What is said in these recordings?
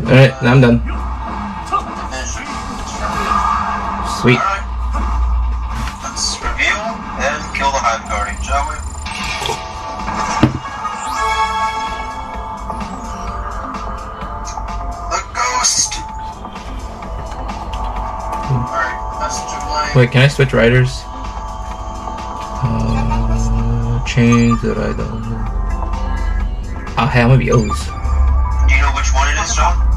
Alright, now I'm done. Sweet. Alright. Let's reveal and kill the Hive Guardian, shall we? The ghost! Alright. Wait, can I switch riders? Uh, change the rider. Oh, hey, I'm gonna be O's. Do you know which one it is, John?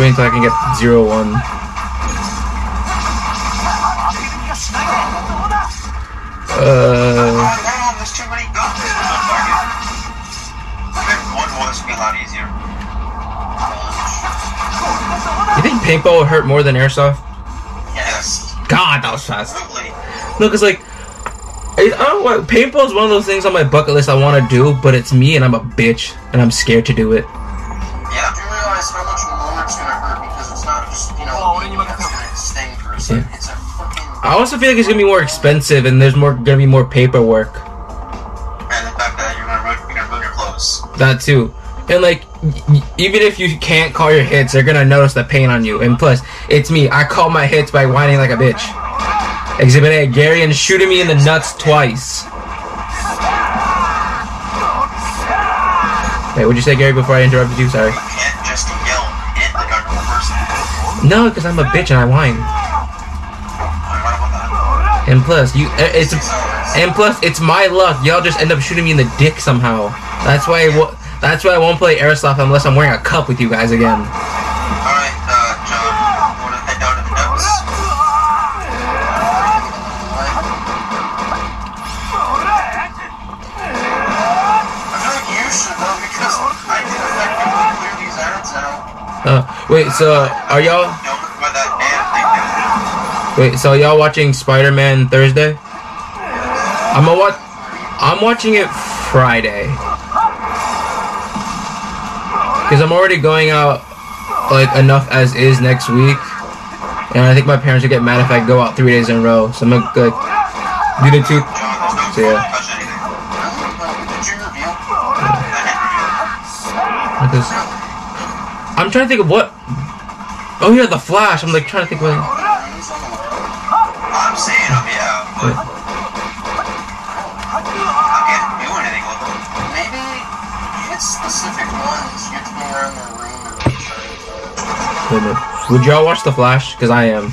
Waiting until I can get zero one. Uh, you think paintball would hurt more than airsoft? Yes. God, that was fast. No, cause like, I, I don't want paintball is one of those things on my bucket list I want to do, but it's me and I'm a bitch and I'm scared to do it. I also feel like it's gonna be more expensive and there's more gonna be more paperwork. And the fact that you're gonna ruin, you're gonna ruin your clothes. That too. And like, even if you can't call your hits, they're gonna notice the pain on you. And plus, it's me. I call my hits by whining like a bitch. Exhibit A, Gary and shooting me in the nuts twice. Wait, what'd you say, Gary, before I interrupted you? Sorry. You can't just yell hit like a normal person. No, because I'm a bitch and I whine. And plus, you, uh, it's, and plus, it's my luck. Y'all just end up shooting me in the dick somehow. That's why, I that's why I won't play airsoft unless I'm wearing a cup with you guys again. Alright, uh, John, you wanna down to the notes? I feel like you should know because I can effectively clear these ads out. Uh, wait, so are y'all? Wait, so y'all watching Spider-Man Thursday? I'm a watch. I'm watching it Friday. Cause I'm already going out like enough as is next week, and I think my parents would get mad if I go out three days in a row. So I'm gonna like, do the two. So, yeah. Because I'm trying to think of what. Oh yeah, the Flash. I'm like trying to think what. Can't do anything with them. Maybe hit specific ones. To go around the room. Would y'all watch the Flash? Cause I am.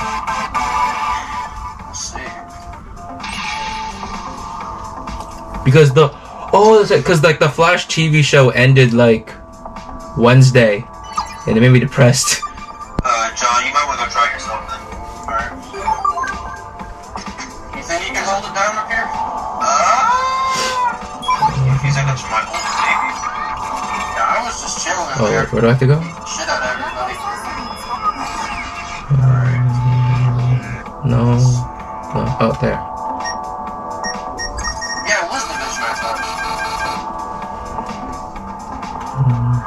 Because the oh, because like the Flash TV show ended like Wednesday, and it made me depressed. wait, where do I have to go? Out. No, no, oh there. Yeah, it was the I.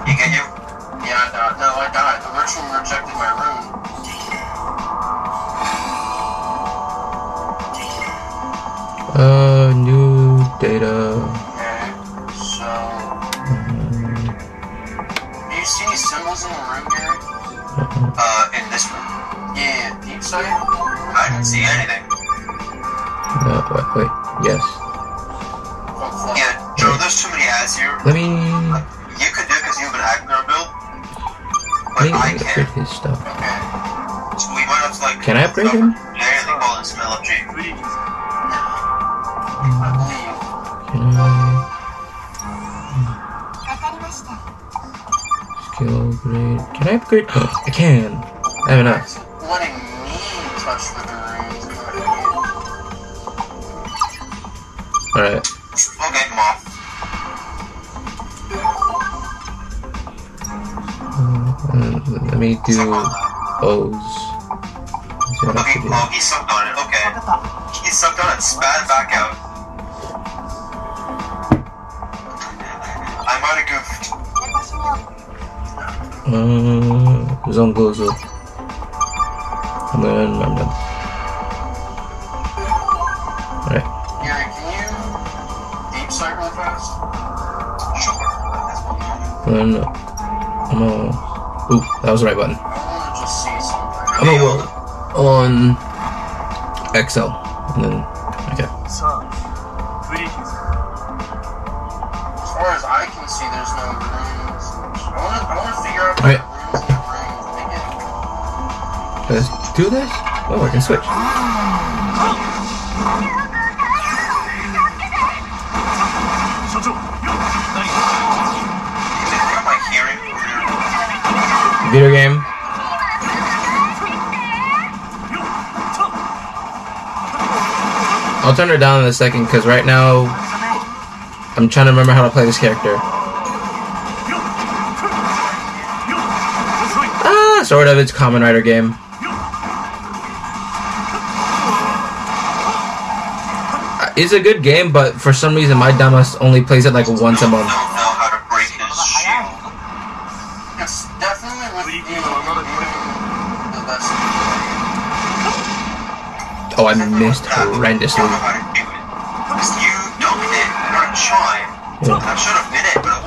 You get you? In the room, Gary? Uh, in this room? Yeah, deep sight? I didn't see anything. No, wait, wait. Yes. Yeah, Joe, there's too many ads here. Let me. You could do it because you have an Agnar build. Let But me I upgrade can't. his stuff. Okay. So we might have to like. Can I upgrade him? Yeah, they call it smell of G. Skill upgrade. Can I upgrade? I can. I have enough. Letting me touch the runes. Alright. Okay, come on. Let me do O's. Let's see what I Okay, oh, he sucked on it. Okay. He sucked on it, spat it back out. Uh, zone goes up. And then I'm done. Alright. Gary, can you deep really fast? Sure. That's what we want. Then I'm gonna. Ooh, that was the right button. I want to just see something. I'm gonna work on XL. And then, do this? Oh, I can switch. Video game. I'll turn her down in a second because right now I'm trying to remember how to play this character. Ah, sort of. It's Common Rider game. It's a good game, but for some reason my Damas only plays it like once a month. know how to break his shield. It's definitely with the, the best. Oh, I missed horrendously. You don't know how to do it. Because you dunked it or tried. Yeah. That should have been it, but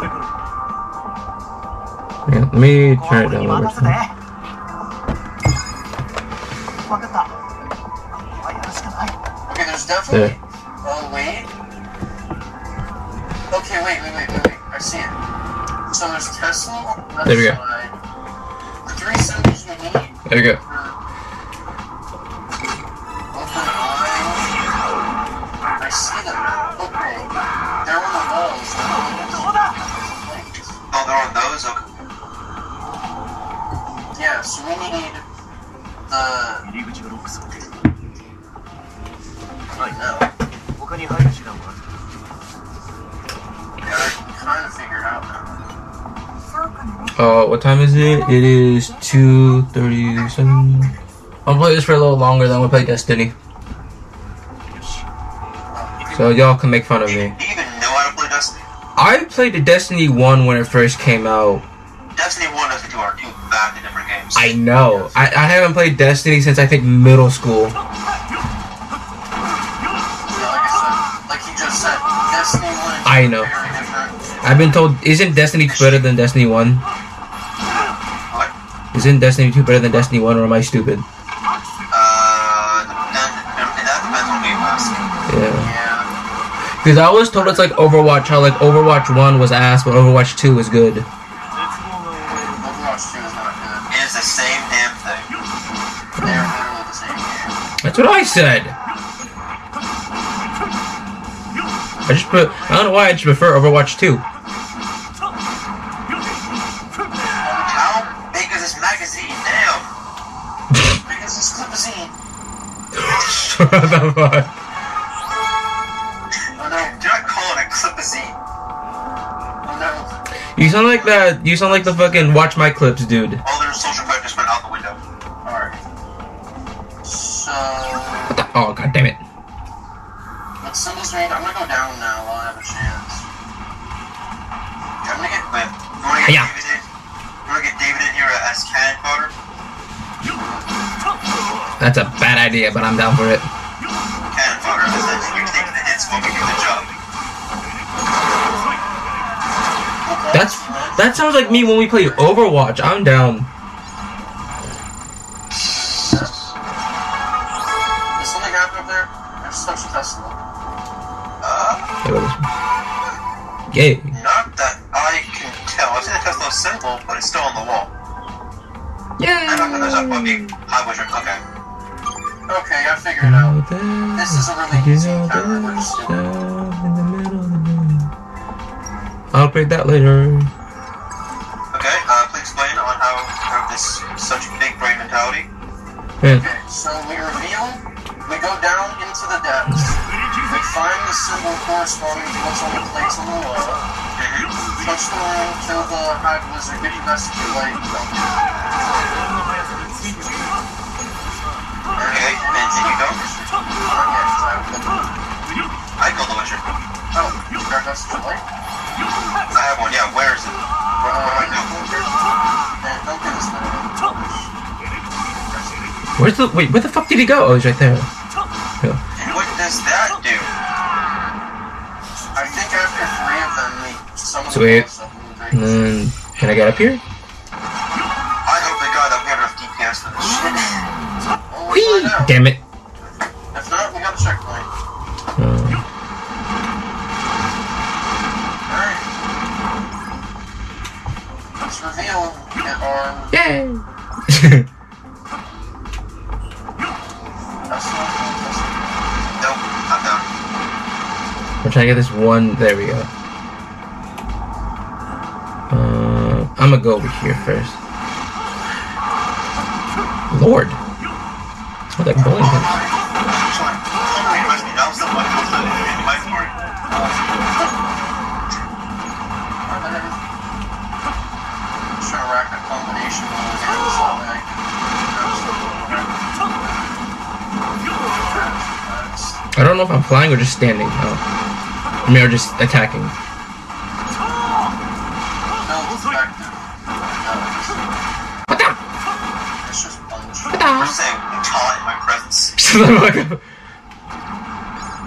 Yeah, let me try it out. Okay, there's definitely there. a way. Okay, wait, wait, wait, wait, wait. I see it. So there's Tesla. There we go. The three we need. There we go. the. 入り口がロックされている Like, no. 他に入る手段はある Yeah, I can kind of figure it out now. Uh, what time is it? It is 2.37. I'll play this for a little longer than we play Destiny. So y'all can make fun of Do you, me. do you even know how to play Destiny? I played the Destiny 1 when it first came out. I know. I, I haven't played Destiny since I think middle school. Like I said, like he just said, Destiny 1 I know. I've been told, isn't Destiny 2 better than Destiny 1? What? Isn't Destiny 2 better than Destiny 1 or am I stupid? Uh, then, then that depends on who you ask. Yeah. Yeah. Because I was told it's like Overwatch, how like Overwatch 1 was ass, but Overwatch 2 was good. That's what I said. I just put. I don't know why I just prefer Overwatch 2. How big is this magazine? Damn! Big is this clipazine? what the fuck? Oh no, do not call it a clipazine. Oh no. You sound like that. You sound like the fucking Watch My Clips dude. Oh, get Yeah. David in? You wanna get David in here as cannon fodder? That's a bad idea, but I'm down for it. Cannon fodder, as you take the hits while we do the job. That's that sounds like me when we play Overwatch. I'm down. Did something up there? I just touched Tesla. Uh, Hey, what is- Yay! I've seen the Tesla symbol, but it's still on the wall. I'm not gonna there's a Yay! fucking highway truck. Okay. Okay, I figured it out. This is a really easy encounter. We're just doing in the middle of the. I'll break that later. Okay, uh, please explain on how you have this such big brain mentality. Yeah. Okay, so we reveal, we go down into the depths, we find the symbol corresponding to what's on the plates on the wall, touch the room, kill the hive wizard, get your message light, dump. Okay, and did you go? Not yet, 'cause I have the- I witcher. Oh, you got message light? I have one, yeah, where is it? Right now. and don't get this. Where's the wait? Where the fuck did he go? Oh, he's right there. Sweet. the and And then can I get up here? I hope to God that we have enough DPS for this shit. Well, we'll Whee! Damn it. If not, we got a checkpoint. Uh, Alright. Let's reveal it yay! that's not that's Nope, I'm done. I'm trying to get this one. There we go. I'm gonna go over here first. Lord. Oh, that bowling I don't know if I'm flying or just standing. Oh. I mean, or just attacking.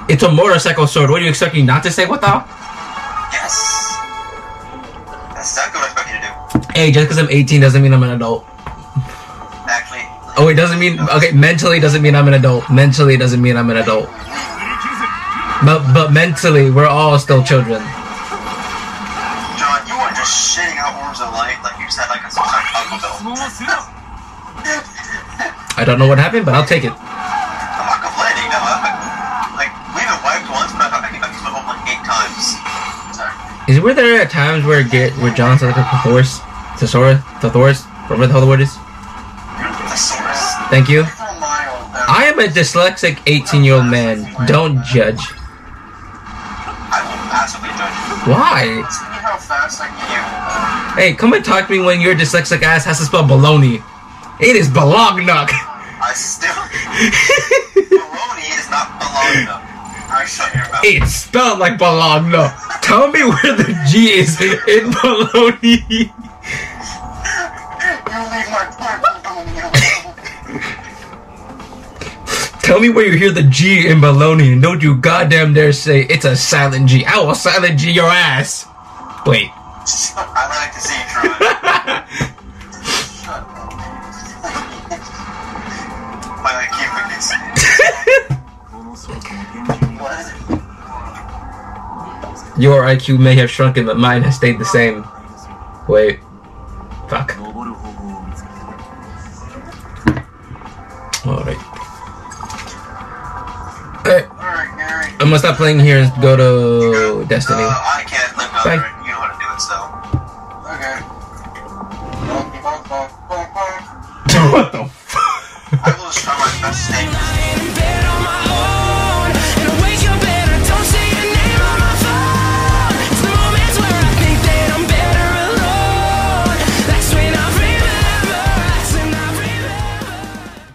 It's a motorcycle sword. What are you expecting not to say? What the? Yes. That's exactly what I expect you to do. Hey, just because I'm 18 doesn't mean I'm an adult. Actually, Oh, it doesn't mean okay. Mentally doesn't mean I'm an adult. Mentally doesn't mean I'm an adult. But but mentally, we're all still children. John, you are just shitting out orbs of light like you just had like a some sort of Taco Bell. I don't know what happened, but I'll take it. Is were there at times where get where John's like a Thesaurus, Thesaurus, Thesaurus, whatever the hell the word is? Thank you. For a mile, then- I am a dyslexic 18 year old man. Don't judge. I will massively judge you. Why? See how fast I can get Hey, come and talk to me when your dyslexic ass has to spell baloney. It is balognuck. I still. Baloney is not Bologna. I shut your mouth. It's spelled like balogna. Tell me where the G is in baloney. You leave my part alone. Tell me where you hear the G in baloney and don't you goddamn dare say it's a silent G. I will silent G your ass. Wait. I like to see you try. Shut up. My IQ cookies. What? Your IQ may have shrunken, but mine has stayed the same. Wait. Fuck. Alright. Alright. I'm gonna stop playing here and go to Destiny. Uh, I can't live You know how to do it, so. Okay. what the fuck? I will just try my best